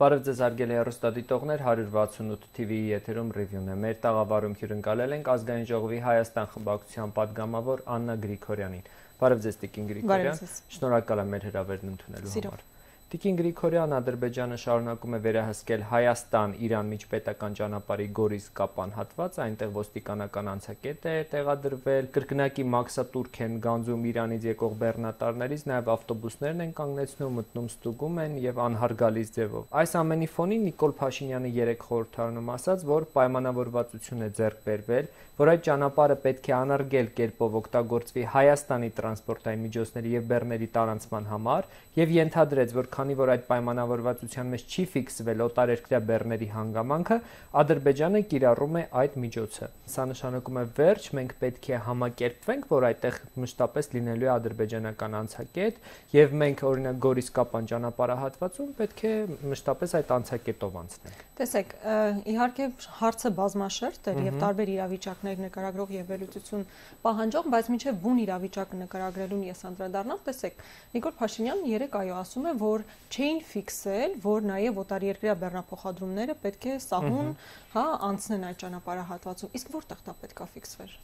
Բարև ձեզ արգելի հեռուստադիտողներ 168 TV-ի եթերում ռիվյուն է։ Մեր տաղավարում հյուրընկալել ենք ազգային ժողովի Հայաստան խմբակցության падգամավոր Աննա Գրիգորյանին։ Բարև ձեզ Տիկին Գրիգորյան։ Շնորհակալ եմ մեր հրավերն ընդունելու համար։ Տիկին Գրիգորյան Ադրբեջանը շարունակում է վերահսկել Հայաստան-Իրան միջպետական ճանապարհի Գորիս-Կապան հատվածը, այնտեղ ոստիկանական անցակետ է տեղադրվել։ Կրկնակի Մաքսատուրք են գանձում Իրանից եկող բեռնատարներից, նաև ավտոբուսներն են կանգնեցնում, մտնում ստուգում են եւ անհարգալից ձևով։ Այս ամենի ֆոնին Նիկոլ Փաշինյանը երեք խորհրդարանում ասաց, որ պայմանավորվածություն է ձեռք բերվել, որ այդ ճանապարհը պետք է անարգել կերպով օգտագործվի Հայաստանի տրանսպորտային միջոցների եւ բեռների տարանցման համար եւ ենթադրեց, որ քանի որ այդ պայմանավորվածության մեջ չի ֆիքսվել օտարերկրյա բեռների հանգամանքը, Ադրբեջանը կիրառում է այդ միջոցը։ Սա նշանակում է վերջ, մենք պետք է համակերպվենք, որ այդտեղ մշտապես լինելու է ադրբեջանական անցակետ եւ մենք օրինակ Գորիսկապան ճանապարհահատվածում պետք է մշտապես այդ անցակետով անցնենք։ Տեսեք, իհարկե հարցը բազմաշերտ է եւ տարբեր իրավիճակներ նկարագրող եւ վերլուծություն պահանջող, բայց մինչեւ բուն իրավիճակը նկարագրելուն ես անդրադառնամ, տեսեք, Նիկոլ Փաշինյանն երեք այո ասում է, որ չէին ֆիքսել, որ նաև օտարերկրյա բեռնափոխադրումները պետք է սահուն, հա, անցնեն այդ ճանապարհահատվածում։ Իսկ որտեղ դա պետքա ֆիքսվեր։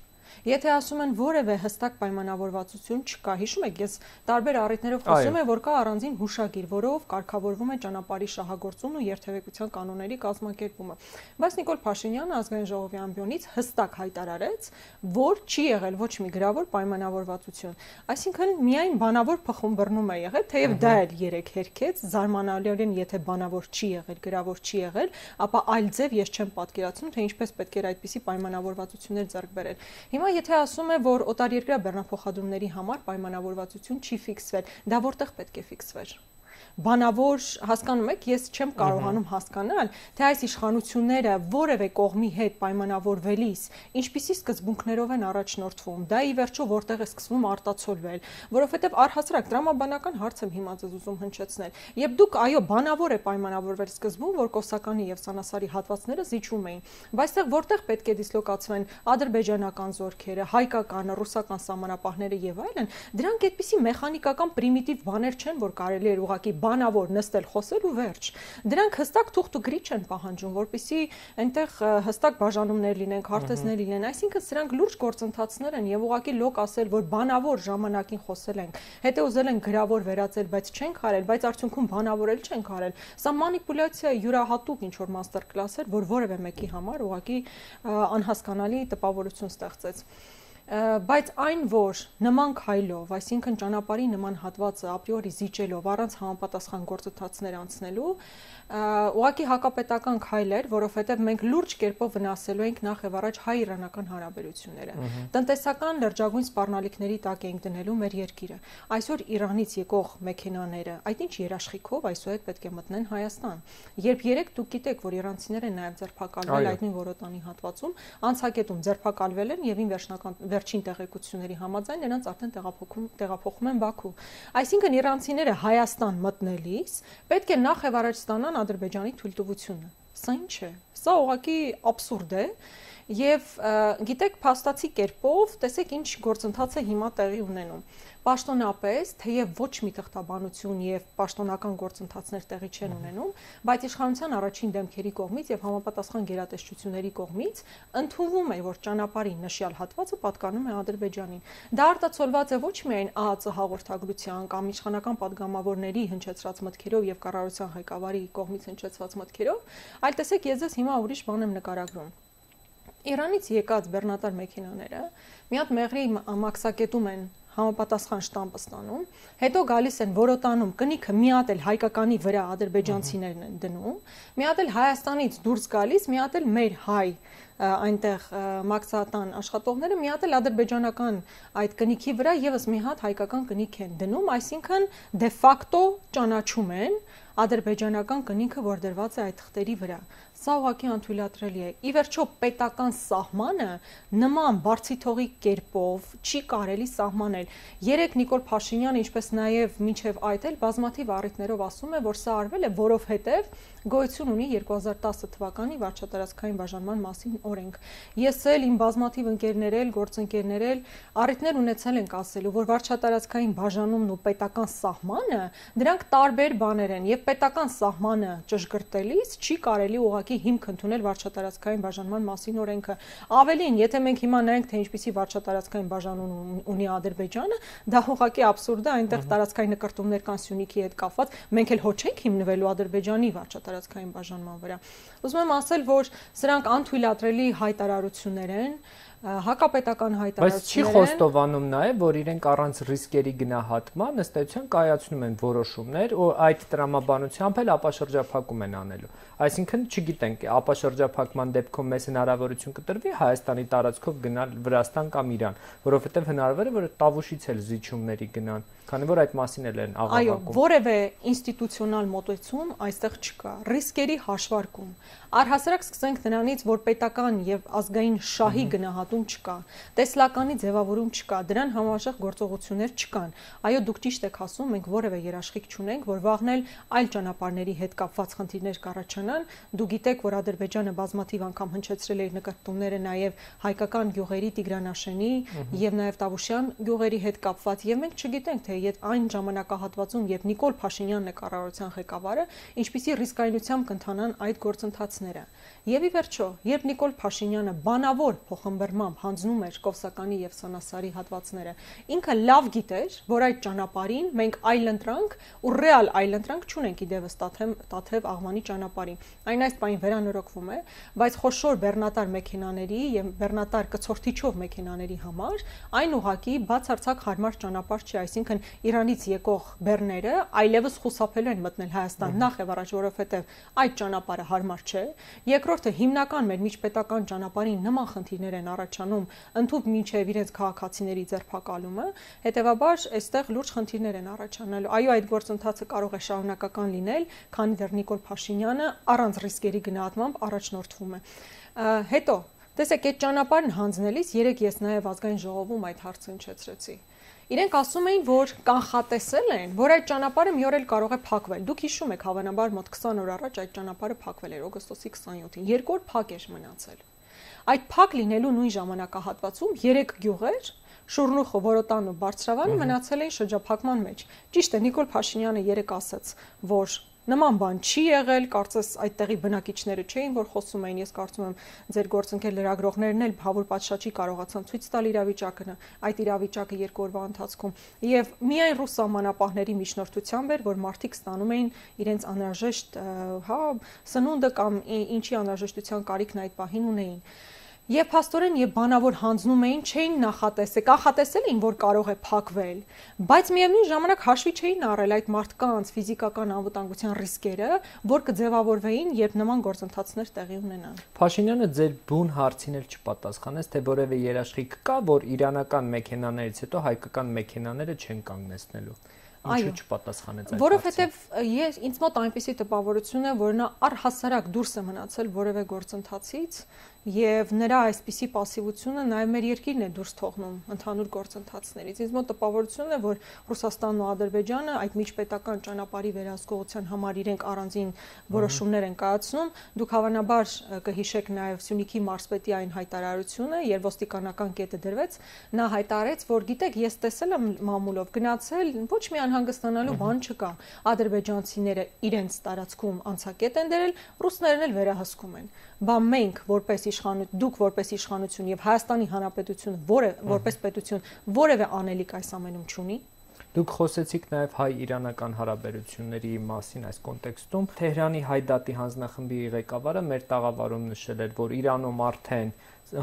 Եթե ասում են որևէ հստակ պայմանավորվածություն չկա, հիշում եք, ես տարբեր առիթներով խոսում եմ, որ կա առանձին հուշագիր, որով կարգավորվում է ճանապարհի շահագործումն ու երթևեկության կանոնների կազմակերպումը։ Բայց Նիկոլ Փաշինյանը ազգային ժողովի ամբիոնից հստակ հայտարարեց, որ չի եղել ոչ մի գրավոր պայմանավորվածություն։ Այսինքն միայն բանավոր փխում բռնում է եղել, թեև դա էլ երեք հերքեց, զարմանալիորեն եթե բանավոր չի եղել, գրավոր չի եղել, ապա այլ ձև ես չեմ պատկերացնում, թե ինչպես պետք էր այդպիսի պայմանավորվածություններ ձեռք բերել։ Հիմա եթե ասում է, որ օտարերկրյա բեռնափոխադրումների համար պայմանավորվածություն չի ֆիքսվել, դա որտեղ պետք է ֆիքսվեր բանավոր հասկանում եք, ես չեմ կարողանում հասկանալ, թե այս իշխանությունները որևէ կողմի հետ պայմանավորվելիս ինչպիսի սկզբունքներով են առաջնորդվում։ Դա ի վերջո որտեղ է սկսվում արտացոլվել, որովհետև առհասարակ դրամաբանական հարց եմ հիմա ձեզ ուզում հնչեցնել։ Եվ դուք այո, բանավոր է պայմանավորվել սկզբում, որ Կոսականի եւ Սանասարի հատվածները զիջում էին, բայց այդտեղ որտեղ պետք է դիսլոկացվեն ադրբեջանական զորքերը, հայկական, ռուսական սահմանապահները եւ այլն, դրանք այդպիսի մեխանիկական պրիմիտիվ բաներ չեն, որ կարելի է ուղղակի բանավոր նստել խոսել ու վերջ։ Դրանք հստակ թուղթ ու գրիչ են պահանջում, որpիսի այնտեղ հստակ բաժանումներ լինեն, քարտեզներ լինեն, այսինքն սրանք լուրջ գործընթացներ են եւ ուղղակի լոկ ասել, որ բանավոր ժամանակին խոսել ենք։ Հետո ուզել են գրավոր վերածել, բայց չենք արել, բայց արդյունքում բանավորել չենք արել։ Սա մանիպուլյացիա յուրահատուկ ինչ որ մաստեր կլաս էր, որ որևէ մեկի համար ուղղակի անհասկանալի տպավորություն ստեղծեց բայց այն որ նման քայլով, այսինքն ճանապարհի նման հատվածը ապրիորի զիջելով առանց համապատասխան գործընթացներ անցնելու, ուղղակի հակապետական քայլ էր, որովհետև մենք լուրջ կերպով վնասելու ենք նախ եւ առաջ հայ-իրանական հարաբերությունները։ Տնտեսական լրջագույն սպառնալիքների տակ ենք դնելու մեր երկիրը։ Այսօր Իրանից եկող մեքենաները, այդ ինչ երաշխիքով այսօր պետք է մտնեն Հայաստան։ Երբ երեք դուք գիտեք, որ իրանցիները նաեւ ձերբակալվել այդ նույն որոտանի հատվածում, անցակետում ձերբակալվել են եւ ին վերջնական վերջին տեղեկությունների համաձայն նրանց արդեն տեղափոխում տեղափոխում են Բաքու։ Այսինքն իրանցիները Հայաստան մտնելիս պետք է նախ եւ առաջ ստանան Ադրբեջանի թույլտվությունը։ Սա ինչ է։ Սա ուղղակի абսուրդ է եւ գիտեք փաստացի կերպով տեսեք ինչ գործընթաց է հիմա տեղի ունենում։ Պաշտոնապես, թեև ոչ մի թղթաբանություն եւ պաշտոնական գործընթացներ տեղի չեն ունենում, բայց իշխանության առաջին դեմքերի կողմից եւ համապատասխան գերատեսչությունների կողմից ընդունվում է, որ ճանապարհի նշյալ հատվածը պատկանում է Ադրբեջանին։ Դա արտացոլված է ոչ միայն ԱԱՑ հաղորդագրության կամ իշխանական падգամավորների հնչեցրած մտքերով եւ կառավարության ղեկավարի կողմից հնչեցված մտքերով, այլ տեսեք, ես ձեզ հիմա ուրիշ բան եմ նկարագրում։ Իրանից եկած բեռնատար մեքենաները մի հատ մեղրի մաքսակետում են համապատասխան շտամպը ստանում, հետո գալիս են որոտանում կնիքը մի հատ էլ հայկականի վրա ադրբեջանցիներն են դնում, մի հատ էլ Հայաստանից դուրս գալիս, մի հատ էլ մեր հայ այնտեղ մաքսատան աշխատողները մի հատ էլ ադրբեջանական այդ կնիքի վրա եւս մի հատ հայկական կնիք են դնում, այսինքն դե ֆակտո ճանաչում են ադրբեջանական կնիքը, որ դրված է այդ թղթերի վրա։ Սա ուղղակի անթույլատրելի է։ Ի վերջո պետական սահմանը նման բարձիթողի կերպով չի կարելի սահմանել։ Երեք Նիկոլ Փաշինյանը, ինչպես նաև միջև այդ էլ բազմաթիվ առիթներով ասում է, որ սա արվել է, որովհետև գոյություն ունի 2010 թվականի վարչատարածքային բաժանման մասին օրենք։ Ես էլ իմ բազմաթիվ ընկերներ էլ, գործընկերներ էլ առիթներ ունեցել ենք ասելու, որ վարչատարածքային բաժանումն ու պետական սահմանը դրանք տարբեր բաներ են եւ պետական սահմանը ճշգրտելիս չի կարելի ուղակի հիմք ընդունել վարչատարածքային բաժանման մասին օրենքը։ Ավելին, եթե մենք հիմա նայենք, թե ինչպիսի վարչատարածքային բաժանուն ունի Ադրբեջանը, դա ուղղակի абսուրդ է, այնտեղ տարածքային նկարտումներ կան Սյունիքի հետ կապված, մենք էլ հո չենք հիմնվելու Ադրբեջանի վարչատարածքային բաժանման վրա։ Ուզում եմ ասել, որ սրանք անթույլատրելի հայտարարություններ են, հակապետական հայտարարություններ Բայց չի խոստովանում նաև, որ իրենք առանց ռիսկերի գնահատման ըստ էության կայացնում են որոշումներ ու այդ տրամաբանությամբ էլ ապաշրջափակում են անելու։ Այսինքն չգիտենք, ապաշրջափակման դեպքում մեզ հնարավորություն կտրվի Հայաստանի տարածքով գնալ Վրաստան կամ Իրան, որովհետև հնարավոր է, որ Տավուշից էլ զիջումների գնան քանի որ այդ մասին էլ են աղաղակում։ Այո, որևէ ինստիտուցիոնալ մոտեցում այստեղ չկա։ Ռիսկերի հաշվարկում։ Առհասարակ սկսենք նրանից, որ պետական եւ ազգային շահի գնահատում չկա, տեսլականի ձևավորում չկա, դրան համաշխ գործողություններ չկան։ Այո, դուք ճիշտ եք ասում, մենք որևէ երաշխիք չունենք, որ վաղնել այլ ճանապարհների հետ կապված խնդիրներ կառաջանան։ Դու գիտեք, որ Ադրբեջանը բազմաթիվ անգամ հնչեցրել է իր նկարտումները նաեւ հայկական գյուղերի Տիգրանաշենի եւ նաեւ Տավուշյան գյուղերի հետ կապված եւ մենք չգիտենք թե եթե այն ժամանակահատվածում, երբ Նիկոլ Փաշինյանն է կառավարության ղեկավարը, ինչպիսի ռիսկայնությամբ կընթանան այդ գործընթացները։ Neira. Եվ ի վերջո, երբ Նիկոլ Փաշինյանը բանավոր փոխմբռնմամբ հանձնում էր Կովսականի եւ Սանասարի հատվածները, ինքը լավ գիտեր, որ այդ ճանապարհին մենք այլընտրանք ու ռեալ այլընտրանք չունենք իդևս Տաթև Տաթև Աղվանի ճանապարհին։ Այն այս պայն վերանորոգվում է, բայց խոշոր բեռնատար մեքենաների եւ բեռնատար կցորթիչով մեքենաների համար այն ուղակի բացարձակ հարմար ճանապարհ չի, այսինքն Իրանից եկող բեռները այլևս խուսափելու են մտնել Հայաստան նախ եւ առաջ, որովհետեւ այդ ճանապարհը հարմար չէ։ Երկրորդը հիմնական մեր միջպետական ճանապարհին նման խնդիրներ են առաջանում, ընդհանուր միջև իրենց քաղաքացիների ձերբակալումը, հետեւաբար այստեղ լուրջ խնդիրներ են առաջանալու։ Այո, այդ գործընթացը կարող է շարունակական լինել, քանի դեռ Նիկոլ Փաշինյանը առանց ռիսկերի գնահատմամբ առաջնորդվում է։ Հետո Տեսեք, այդ ճանապարհն հանձնելիս երեք ես նաև ազգային ժողովում այդ հարցը հնչեցրեցի։ Իրենք ասում էին, որ կանխատեսել են, որ այդ ճանապարհը մի օր էլ կարող է փակվել։ Դուք հիշում եք, հավանաբար մոտ 20 օր առաջ այդ ճանապարհը փակվել էր օգոստոսի 27-ին։ Երկու օր փակ էր մնացել։ Այդ փակ լինելու նույն ժամանակահատվածում 3 գյուղեր Շուրնուխը, Որոտանը, Բարձրավանը մնացել էին շրջափակման մեջ։ Ճիշտ է, Նիկոլ Փաշինյանը երեք ասաց, որ Նման բան չի եղել, կարծես այդտեղի բնակիչները չէին, որ խոսում էին, ես կարծում եմ ձեր գործընկեր լրագրողներն էլ հավուր պատշաճի կարողացան ցույց տալ իրավիճակը, այդ իրավիճակը երկու օրվա ընթացքում։ Եվ միայն ռուս սահմանապահների միջնորդությամբ էր, որ մարդիկ ստանում էին իրենց անհրաժեշտ, հա, սնունդը կամ ինչի անհրաժեշտության կարիքն այդ պահին ունեին։ Եվ փաստորեն եւ բանավոր հանձնում էին, չէին նախատեսել, կանխատեսել էին, որ կարող է փակվել, բայց միևնույն ժամանակ հաշվի չէին առել այդ մարդկանց ֆիզիկական անվտանգության ռիսկերը, որ կձևավորվեին, երբ նման գործընթացներ տեղի ունենան։ Փաշինյանը ձեր բուն հարցին էլ չպատասխանեց, թե որևէ երաշխիք կա, որ իրանական մեքենաներից հետո հայկական մեքենաները չեն կանգնեցնելու։ Ինչու չպատասխանեց այդ Որովհետև ես ինձ մոտ այնպեսի տպավորություն է, որ նա առհասարակ դուրս է մնացել որևէ գործընթացից Եվ նրա այսպիսի пассивությունը նաև մեր երկիրն է դուրս թողնում ընդհանուր գործընթացներից։ Ինձ մոտ տպավորությունն է, որ Ռուսաստանն ու Ադրբեջանը այդ միջպետական ճանապարհի վերահսկողության համար իրենք առանձին որոշումներ են կայացնում։ Դուք հավանաբար կհիշեք նաև Սյունիքի մարզպետի այն հայտարարությունը, երբ ոստիկանական կետը դրվեց, նա հայտարարեց, որ գիտեք, ես տեսել եմ մամուլով գնացել, ոչ մի անհանգստանալու բան չկա։ Ադրբեջանցիները իրենց տարածքում անցակետ են դրել, ռուսներն էլ վերահսկում են։ Բա մենք որպես իշխանություն, դուք որպես իշխանություն եւ Հայաստանի Հանրապետությունը, որը որպես պետություն որևէ անելիք այս ամենում չունի։ Դուք խոսեցիք նաև հայ-իրանական հարաբերությունների մասին այս կոնտեքստում։ Թեհրանի Հայդատի հանձնախմբի ղեկավարը մեր տաղավարում նշել էր, որ Իրանում արդեն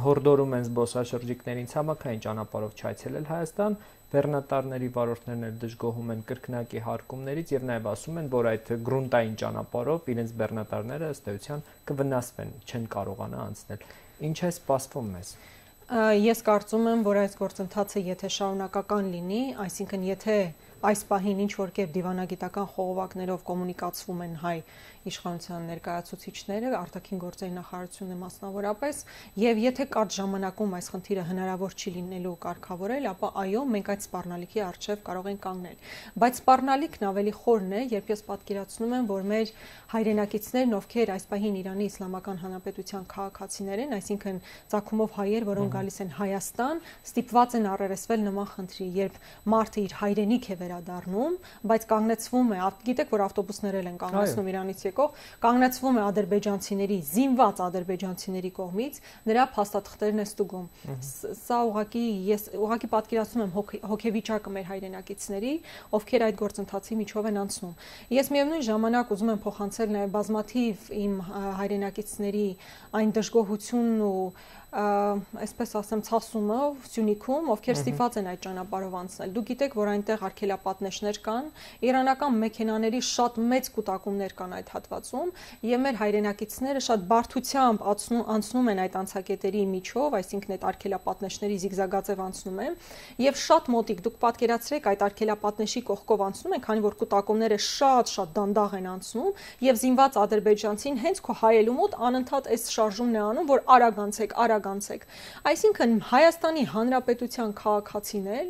հորդորում են զբոսաշրջիկներին ցամաքային ճանապարհով չայցելել Հայաստան, բեռնատարների վարորդներն էլ դժգոհում են կրկնակի հարկումներից եւ նաեւ ասում են, որ այդ գրունտային ճանապարհով իրենց բեռնատարները ըստ էության կվնասվեն, չեն կարողանա անցնել։ Ինչ է սպասվում մեզ։ Ես կարծում եմ, որ այս գործընթացը եթե շարունակական լինի, այսինքն եթե այս պահին ինչ որ կերպ դիվանագիտական խողովակներով կոմունիկացվում են հայ իշխանության ներկայացուցիչները, արտաքին գործերի նախարարությունը մասնավորապես, եւ եթե կարճ ժամանակում այս խնդիրը հնարավոր չի լինելու կարգավորել, ապա այո, մենք այդ սպառնալիքի արժեվ կարող ենք կանգնել։ Բայց սպառնալիքն ավելի խորն է, երբ ես պատկերացնում եմ, որ մեր հայրենակիցներն, ովքեր այս պահին Իրանի Իսլամական Հանրապետության քաղաքացիներ են, այսինքն ցակումով հայեր, որոնք գալիս են Հայաստան, ստիպված են առերեսվել նման խնդրի, երբ մարդը իր հայրենիք է վեր վերադառնում, բայց կանգնեցվում է, գիտեք, որ ավտոբուսներ են կանգնեցնում Իրանից եկող, կանգնեցվում է ադրբեջանցիների, զինված ադրբեջանցիների կողմից, նրա փաստաթղթերն է ստուգում։ Սա ուղղակի ես ուղղակի պատկերացնում եմ հոգեվիճակը մեր հայրենակիցների, ովքեր այդ գործընթացի միջով են անցնում։ Ես միևնույն ժամանակ ուզում եմ փոխանցել նաև բազմաթիվ իմ հայրենակիցների այն դժգոհությունն ու այսպես ասեմ, ցասումը Սյունիքում, ովքեր ստիպված են այդ ճանապարհով անցնել։ Դուք գիտեք, որ այնտեղ պատնեշներ կան, իրանական մեքենաների շատ մեծ կուտակումներ կան այդ հատվածում եւ մեր հայրենակիցները շատ բարդությամբ անցնում են այդ անցակետերի միջով, այսինքն այդ արկելապատնեշների զիգզագաձև անցնում են եւ շատ մոտիկ դուք պատկերացրեք այդ արկելապատնեշի կողքով անցնում են, քանի որ կուտակումները շատ-շատ դանդաղ են անցնում եւ զինված ադրբեջանցին հենց քո հայելու մոտ անընդհատ այս շարժումն է անում, որ արագ անցեք, արագ անցեք։ Այսինքն Հայաստանի Հանրապետության քաղաքացիներ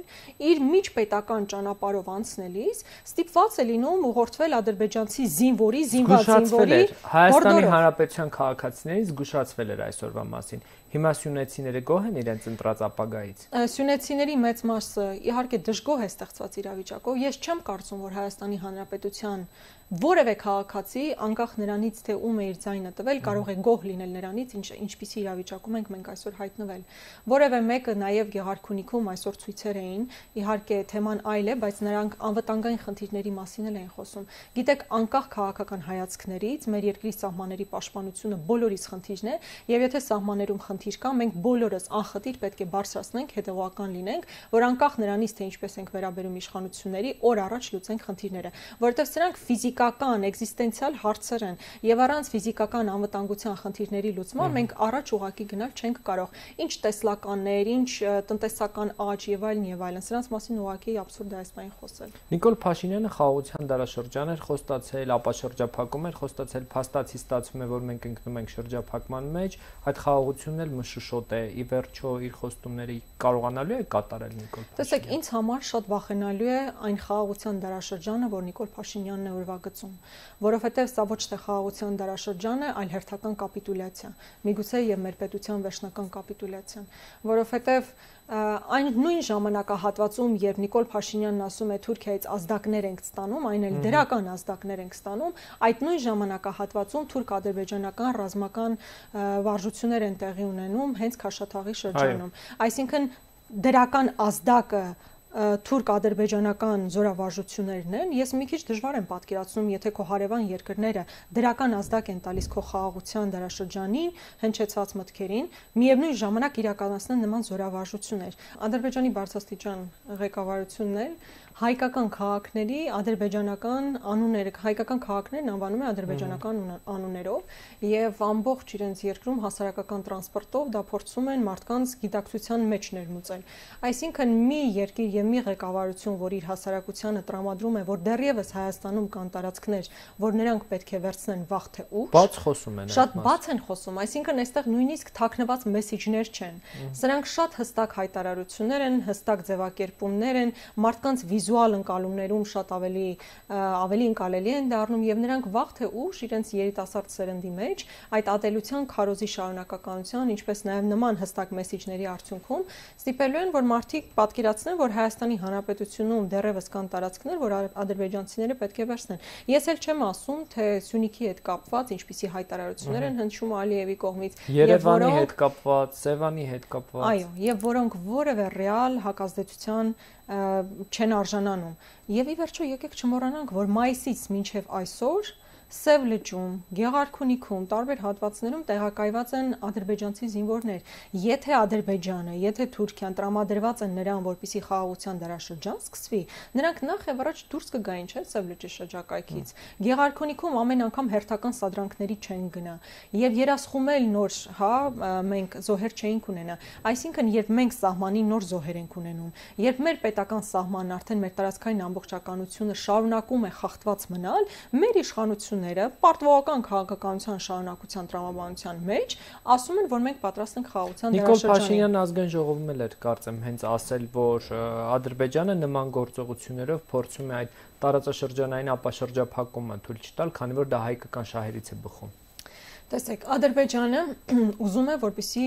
իր միջպետական ճանապարհով անցնելիս ստիպված է լինում ուղղորդվել ադրբեջանցի զինվորի, զինված զինվորի Հայաստանի Հանրապետության քաղաքացիներից զգուշացվել էր այսօրվա մասին։ Հիմա սյունեցիները գոհ են իրենց ընտրած ապագայից։ Սյունեցիների մեծ մասը իհարկե դժգոհ է ստեղծված իրավիճակով։ Ես չեմ կարծում, որ Հայաստանի Հանրապետության որևէ քաղաքացի անկախ նրանից թե ում է իր ձայնը տվել կարող է գոհ լինել նրանից ինչ ինչպիսի իրավիճակում ենք մենք այսօր հայտնվել որևէ մեկը նաև Գեղարքունիքում այսօր ցույցեր էին իհարկե թեման այլ է բայց նրանք անվտանգային խնդիրների մասին էլ են խոսում գիտեք անկախ քաղաքական հայացքներից մեր երկրի սահմանների պաշտպանությունը բոլորիս խնդիրն է եւ եթե սահմաններում խնդիր կա մենք բոլորս անխտիր պետք է բարձրացնենք հետեւական լինենք որ անկախ նրանից թե ինչպես ենք վերաբերում իշխանությունների օր առաջ լուծենք խնդիրները որովհետեւ սրանք ֆիզիկա ֆիզիկական, էգզիստենցիալ հարցեր են եւ առանց ֆիզիկական անվտանգության խնդիրների լուծման մենք առաջ ուղակի գնալ չենք կարող։ Ինչ տեսլականներ, ինչ տնտեսական աճ եւ այլն եւ այլն, սրանց մասին ուղակի абսուրդ է այս բանը խոսել։ Նիկոլ Փաշինյանը խաղաղության դարաշրջան էր խոստացել, ապա շրջափակում էր խոստացել, փաստացի ստացվում է, որ մենք ընկնում ենք շրջափակման մեջ, այդ խաղաղությունն էլ մշուշոտ է։ Ի վերջո իր խոստումները կարողանալու է կատարել Նիկոլ Փաշինյանը։ Տեսեք, ինձ համար շատ վախենալու է այն խաղաղության դարաշրջանը, որ Նիկոլ Փաշինյանն է օրվա գծում, որովհետև սա ոչ թե խաղաղության դարաշրջան է, այլ հերթական կապիտուլյացիա։ Միգուցե եւ մեր պետության վերջնական կապիտուլյացիան, որովհետև այն նույն ժամանակահատվածում, երբ Նիկոլ Փաշինյանն ասում է Թուրքիայից ազդակներ ենք ստանում, այն էլ դրական ազդակներ ենք ստանում, այդ նույն ժամանակահատվածում թուրք-ադրբեջանական ռազմական վարժություններ են տեղի ունենում հենց Քաշաթաղի շրջանում։ Այսինքն դրական ազդակը թուրք-ադրբեջանական զորավարժություններն են, ես մի քիչ դժվար եմ պատկերացնում, եթե քո հարևան երկրները դրական ազդակ են տալիս քո խաղաղության դարաշրջանին, հնչեցած մտքերին, միևնույն ժամանակ իրականացնեն նման զորավարժություններ։ Ադրբեջանի բարձրաստիճան ղեկավարությունն էլ հայկական քաղաքների ադրբեջանական անունները, հայկական քաղաքներն անվանում են ադրբեջանական անուններով եւ ամբողջ իրենց երկրում հասարակական տրանսպորտով դա փորձում են մարդկանց գիտակցության մեջ ներմուծել։ Այսինքն մի երկիր եւ մի ղեկավարություն, որ իր հասարակությանը տրամադրում է, որ դեռևս Հայաստանում կան տարածքներ, որ նրանք պետք է վերցնեն վաղ թե ուշ։ Բաց խոսում են։ Շատ բաց են խոսում, այսինքն այստեղ նույնիսկ թաքնված մեսեջներ չեն։ Սրանք շատ հստակ հայտարարություններ են, հստակ ձևակերպումներ են, մարդկանց վիզ վիզուալ ընկալումներում շատ ավելի ավելի ընկալելի են դառնում եւ նրանք վաղ թե ուշ իրենց երիտասարդ սերնդի մեջ այդ ատելության քարոզի շարունակականության, ինչպես նաեւ նման հստակ մեսեջների արդյունքում ստիպելու են, որ մարդիկ պատկերացնեն, որ Հայաստանի Հանրապետությունում դեռևս կան տարածքներ, որ ադրբեջանցիները պետք է վերցնեն։ Ես էլ չեմ ասում, թե Սյունիքի հետ կապված ինչպիսի հայտարարություններ են հնչում Ալիևի կողմից, եւ որոնք հետ կապված, Սևանի հետ կապված։ Այո, եւ որոնք որևէ ռեալ հակազդեցության չեն արժանանում։ Եվ ի վերջո եկեք չմոռանանք, որ մայիսից մինչև այսօր Սև լճում, Գեղարքունիքում, տարբեր հատվածներում տեղակայված են ադրբեջանցի զինվորներ։ Եթե Ադրբեջանը, եթե Թուրքիան տրամադրված են նրան, որպիսի խաղաղության դարաշրջան սկսվի, նրանք նախ եւ առաջ դուրս կգային, չէ՞, Սև լճի շրջակայքից։ Գեղարքունիքում ամեն անգամ հերթական սադրանքների չեն գնա։ Եվ երասխումել նոր, հա, մենք զոհեր չէինք ունենա։ Այսինքն, երբ մենք սահմանին նոր զոհեր ենք ունենում, երբ մեր պետական սահմանն արդեն մեր տարածքային ամբողջականությունը շարունակում է խախտված մնալ, մեր իշխանությունը ընկերությունները պարտվողական քաղաքականության շարունակության տրամաբանության մեջ ասում են, որ մենք պատրաստ ենք խաղաղության դարաշրջանին։ Նիկոլ Փաշինյանն ազգային ժողովում էլ էր կարծեմ հենց ասել, որ Ադրբեջանը նման գործողություններով փորձում է այդ տարածաշրջանային ապաշրջափակումը թույլ չտալ, քանի որ դա հայկական շահերից է բխում։ Տեսեք, Ադրբեջանը ուզում է, որպեսի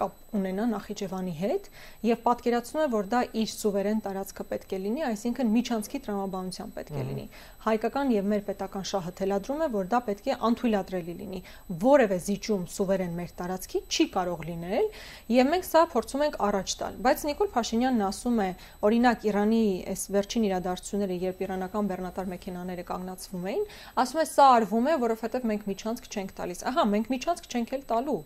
կապ ունենա Նախիջևանի հետ եւ պատկերացնում է, որ դա իր սուվերեն տարածքը պետք է լինի, այսինքն միջանցքի տրամաբանության պետք է լինի։ Հայկական եւ մեր պետական շահը թելադրում է, որ դա պետք է անթույլատրելի լինի։ Որևէ զիջում սուվերեն մեր տարածքի չի կարող լինել եւ մենք սա փորձում ենք առաջ տալ։ Բայց Նիկոլ Փաշինյանն ասում է, օրինակ Իրանի այս վերջին իրադարձությունները, երբ իրանական բեռնատար մեքենաները կանգնացվում էին, ասում է սա արվում է, որովհետեւ մենք միջանցք չենք տալիս։ Ահա, մենք միջանցք չենք էլ տալու,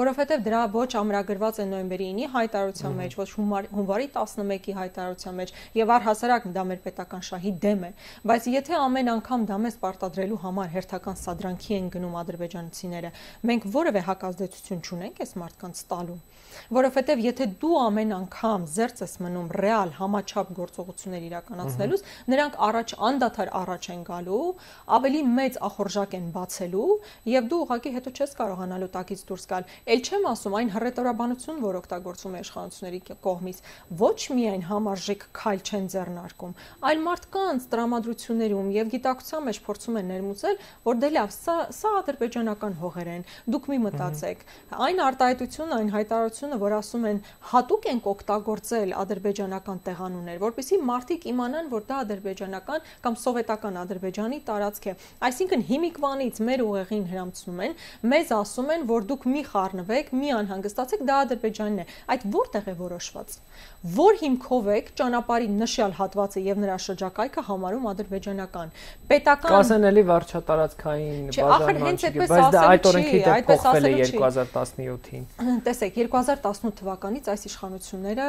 որովհետեւ դրա ոչ ամրագրված է նոյեմբերի 9-ի հայտարարության մեջ, ոչ հունվարի 11-ի հայտարարության մեջ եւ առհասարակ դա մեր պետական շահի դեմ է, բայց եթե ամեն անգամ դա մեզ պարտադրելու համար հերթական սադրանքի են գնում ադրբեջանցիները, մենք որևէ հակազդեցություն չունենք այս մարդկանց տալու որովհետև եթե դու ամեն անգամ զերծ ես մնում ռեալ համաչափ գործողություններ իրականացնելուց, նրանք առաջ անդադար առաջ են գալու, ավելի մեծ ախորժակ են բացելու եւ դու ուղղակի հետո չես կարողանալու տակից դուրս գալ։ Էլ չեմ ասում այն հռետորաբանություն, որ օգտագործվում է իշխանությունների կողմից, ոչ միայն համարժեք քայլ չեն ձեռնարկում, այլ մարդկանց տրամադրություններում եւ գիտակցության մեջ փորձում են ներմուծել, որ դե լավ, սա սա ադրբեջանական հողեր են, դուք մի մտածեք։ Այն արտահայտությունը, այն հայտարարությունը որ ասում են հատուկ ենք օգտագործել ադրբեջանական տեղանուններ, որpիսի մարդիկ իմանան, որ դա ադրբեջանական կամ սովետական Ադրբեջանի տարածք է։ Այսինքն հիմիկվանից մեր ուղեղին հրամցնում են, մեզ ասում են, որ դուք մի խառնվեք, մի անհանգստացեք, դա Ադրբեջանն է։ Այդ որտեղ է որոշված որ հիմքով եք ճանապարհի նշյալ հատվածը եւ նրա շրջակայքը համարում ադրբեջանական։ Պետական Կասենելի վարչատարածքային բաժանման չի, բայց դա այդ օրենքի դեպ փոխվել է 2017-ին։ Տեսեք, 2018 թվականից այս իշխանությունները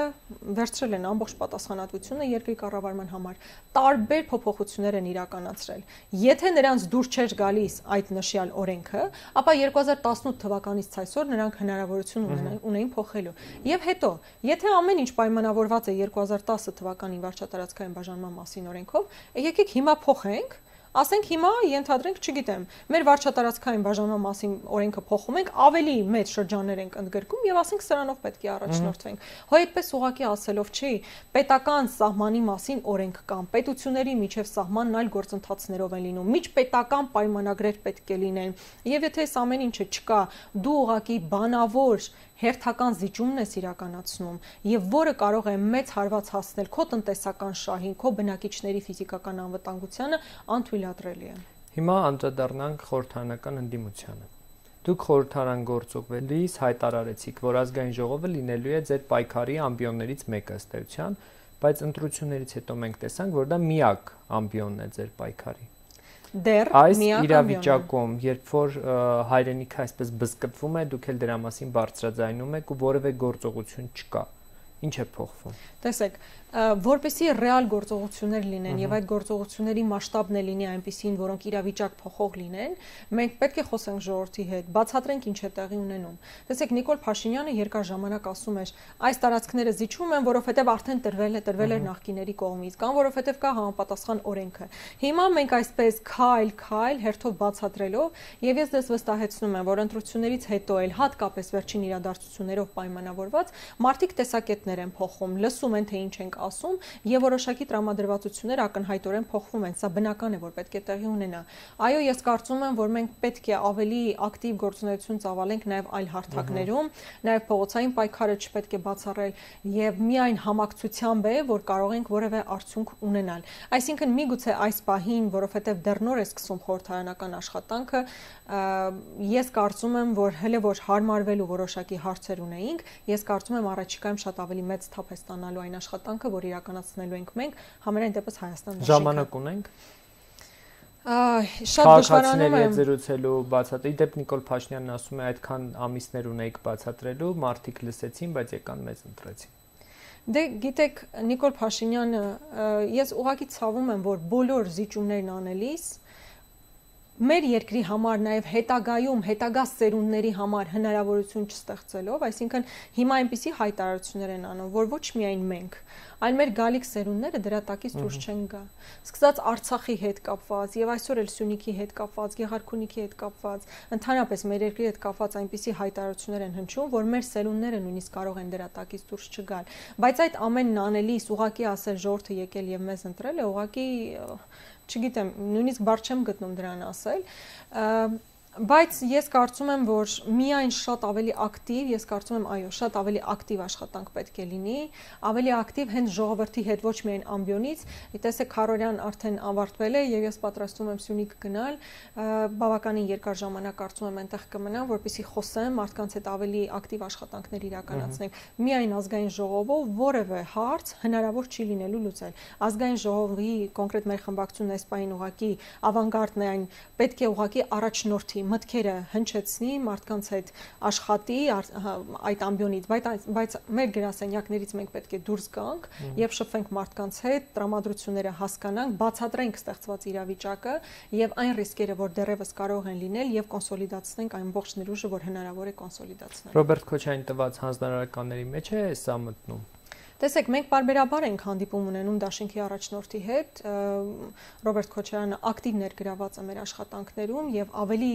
վերցրել են ամբողջ պատասխանատվությունը երկրի կառավարման համար։ Տարբեր փոփոխություններ են իրականացրել։ Եթե նրանց դուր չէր գալիս այդ նշյալ օրենքը, ապա 2018 թվականից ցայսօր նրանք հնարավորություն ունեին փոխելու։ Եվ հետո, եթե ամեն ինչ պայմանավորված է 2010 թվականի վարչատարածքային բաժանման մասին օրենքով, եկեք հիմա փոխենք Ասենք հիմա ենթադրենք, չգիտեմ, մեր վարչատարածքային բաժանման մասին օրենքը փոխում ենք, ավելի մեծ շրջաններ ենք ընդգրկում եւ ասենք սրանով պետք է առաջնորդվենք։ Հո այդպես ուղակի ասելով չի, պետական սահմանի մասին օրենք կան, պետությունների միջև սահմանն այլ գործընթացներով են լինում, միջպետական պայմանագրեր պետք է լինեն։ Եվ եթե այս ամեն ինչը չկա, դու ուղակի բանավոր հերթական զիջումն ես իրականացնում եւ որը կարող է մեծ հարված հասնել քո տնտեսական շահին, քո բնակիչների ֆիզիկական անվտանգությանը, անթույլատրելի է։ Հիմա անդրադառնանք խորհրդանական ընդդիմությանը։ Դուք խորհրդարան գործողվելիս հայտարարեցիք, որ ազգային ժողովը լինելու է ձեր պայքարի ամբիոններից մեկը ըստ էության, բայց ընտրություններից հետո մենք տեսանք, որ դա միակ ամբիոնն է ձեր պայքարի դեռ այս իրավիճակում, երբ որ հայրենիքը այսպես բզկտվում է, դուք էլ դրա մասին բարձրաձայնում եք ու որևէ գործողություն չկա։ Ինչ է փոխվում։ Տեսեք, որպեսի ռեալ գործողություններ լինեն եւ այդ գործողությունների մասշտաբն է լինի այնպեսին, որոնք իրավիճակ փոխող լինեն, մենք պետք է խոսենք ժողովրդի հետ, բացատրենք ինչ է տեղի ունենում։ Տեսեք, Նիկոլ Փաշինյանը երկար ժամանակ ասում էր, այս տարածքները զիջում են, որովհետեւ արդեն տրվել է, տրվել էր նախկիների կողմից, կամ որովհետեւ կա համապատասխան օրենքը։ Հիմա մենք այսպես քայլ-քայլ հերթով բացատրելով եւ ես դες վստահեցնում եմ, որ ընտրություններից հետո էլ հատկապես վերջին իրադարձություններով պայմանավորված մարդիկ տեսակետներ են փոխում, լսում են թե ինչ ենք ասում եւ որոշակի տրամադրվածություններ ակնհայտորեն փոխվում են։ Սա բնական է, որ պետք է տեղի ունենա։ Այո, ես կարծում եմ, որ մենք պետք է ավելի ակտիվ գործունեություն ծավալենք նաեւ այլ հարթակներում, նաեւ փողոցային պայքարը չպետք է բացառել եւ միայն համակցությամբ է, որ կարող ենք որևէ արդյունք ունենալ։ Այսինքն միգուցե այս պահին, որովհետեւ դեռ նոր է սկսում խորհրդարանական աշխատանքը, ես կարծում եմ, որ հələ որ հարմարվելու որոշակի հարցեր ունեինք, ես կարծում եմ առաջիկայում շատ ավելի մեծ թափ է ստանալու այն աշխատանքը, որ իրականացնելու ենք մենք համենայն դեպս Հայաստան դաշինքը։ Ժամանակ ունենք։ Շատ դժվարանում է զրուցելու բացատրի դեպ Նիկոլ Փաշինյանն ասում է այդքան ամիսներ ունեիք բացատրելու, մարդիկ լսեցին, բայց եկան մեզ ընտրեցին։ Դե գիտեք Նիկոլ Փաշինյանը ես ուղղակի ցավում եմ, որ բոլոր զիջումներն անելիս մեր երկրի համար նաև հետագայում հետագա սերունդների համար հնարավորություն չստեղծելով, այսինքն հիմա այնպիսի հայտարարություններ են անում, որ ոչ միայն մենք, այլ մեր գալիք սերունդները դրա տակից դուրս չեն գա։ Սկսած Արցախի հետ կապված եւ այսօր էլ Սյունիքի հետ կապված, Գեղարքունիքի հետ կապված, ընդհանրապես մեր երկրի հետ կապված այնպիսի հայտարարություններ են հնչում, որ մեր սերունդները նույնիսկ կարող են դրա տակից դուրս չգալ։ Բայց այդ ամենն անելիս ուղակի ասել ժողովրդը եկել եւ մեզ ընտրել է, ուղակի չգիտեմ, նույնիսկ բարձ չեմ գտնում դրան ասել։ բայց ես կարծում եմ, որ միայն շատ ավելի ակտիվ, ես կարծում եմ, այո, շատ ավելի ակտիվ աշխատանք պետք է լինի, ավելի ակտիվ հենց ժողովրդի հետ, ոչ միայն ամբիոնից։ Տեսեք, Քարորյան արդեն ավարտվել է եւ ես պատրաստում եմ Սյունիք գնալ, բավականին երկար ժամանակ կարծում եմ այնտեղ կմնամ, որպեսզի խոսեմ, մարդկանց հետ ավելի ակտիվ աշխատանքներ իրականացնենք։ Միայն ազգային ժողովով որևէ հարց հնարավոր չի լինելու լուծել։ Ազգային ժողովի կոնկրետ մեր խմբակցությունն այս պահին ուղակի ավանգարդն է այն պետք է ուղակի առաջնորդի ուղղակի մտքերը հնչեցնի, մարդկանց հետ աշխատի այդ ամբիոնից, բայց բայց մեր գրասենյակներից մենք պետք է դուրս գանք եւ շփվենք մարդկանց հետ, տրամադրությունները հասկանանք, բացատրենք ստեղծված իրավիճակը եւ այն ռիսկերը, որ դեռևս կարող են լինել եւ կոնսոլիդացնենք այն ողջ ներուժը, որ հնարավոր է կոնսոլիդացնել։ Ռոբերտ Քոչյանի տված հանձնարարականների մեջ է սա մտնում։ Տեսեք, մենք բարբերաբար ենք հանդիպում ունենում Դաշինքի առաջնորդի հետ։ Ռոբերտ Քոչարյանը ակտիվ ներգրաված է մեր աշխատանքներում եւ ավելի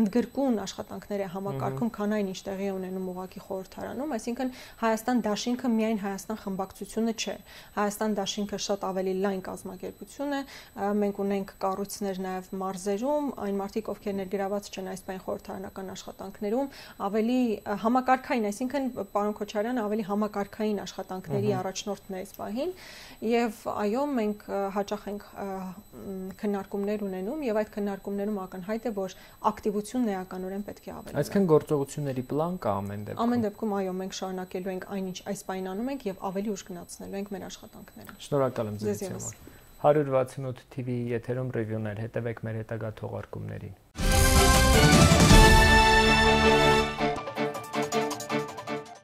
ընդգրկուն աշխատանքներ է համակարգում, քան այն ինչ տեղի ունենում ուղակի խորհրդարանում, այսինքն Հայաստան Դաշինքը միայն Հայաստան խմբակցությունը չէ։ Հայաստան Դաշինքը շատ ավելի լայն կազմակերպություն է։ Մենք ունենք կառույցներ նաեւ մարզերում, այն մարդիկ, ովքեր ներգրաված չեն այս բան խորհրդարանական աշխատանքներում, ավելի համակարգային, այսինքն պարոն Քոչարյանը ավելի համակարգային աշխատանքների ծրագրերի առաջնորդն է այս պահին եւ այո մենք հաճախ ենք քննարկումներ ունենում եւ այդ քննարկումներում ակնհայտ է որ ակտիվությունն էականորեն պետք է ավելանա այսինքն գործողությունների պլան կա ամեն դեպքում ամեն դեպքում այո մենք շարունակելու ենք այնինչ այս պահին անում ենք եւ ավելի ուշ գնացնելու ենք մեր աշխատանքները շնորհակալ եմ ձեզ համար 168 TV եթերում ռևյուներ հետևեք մեր հետագա թողարկումներին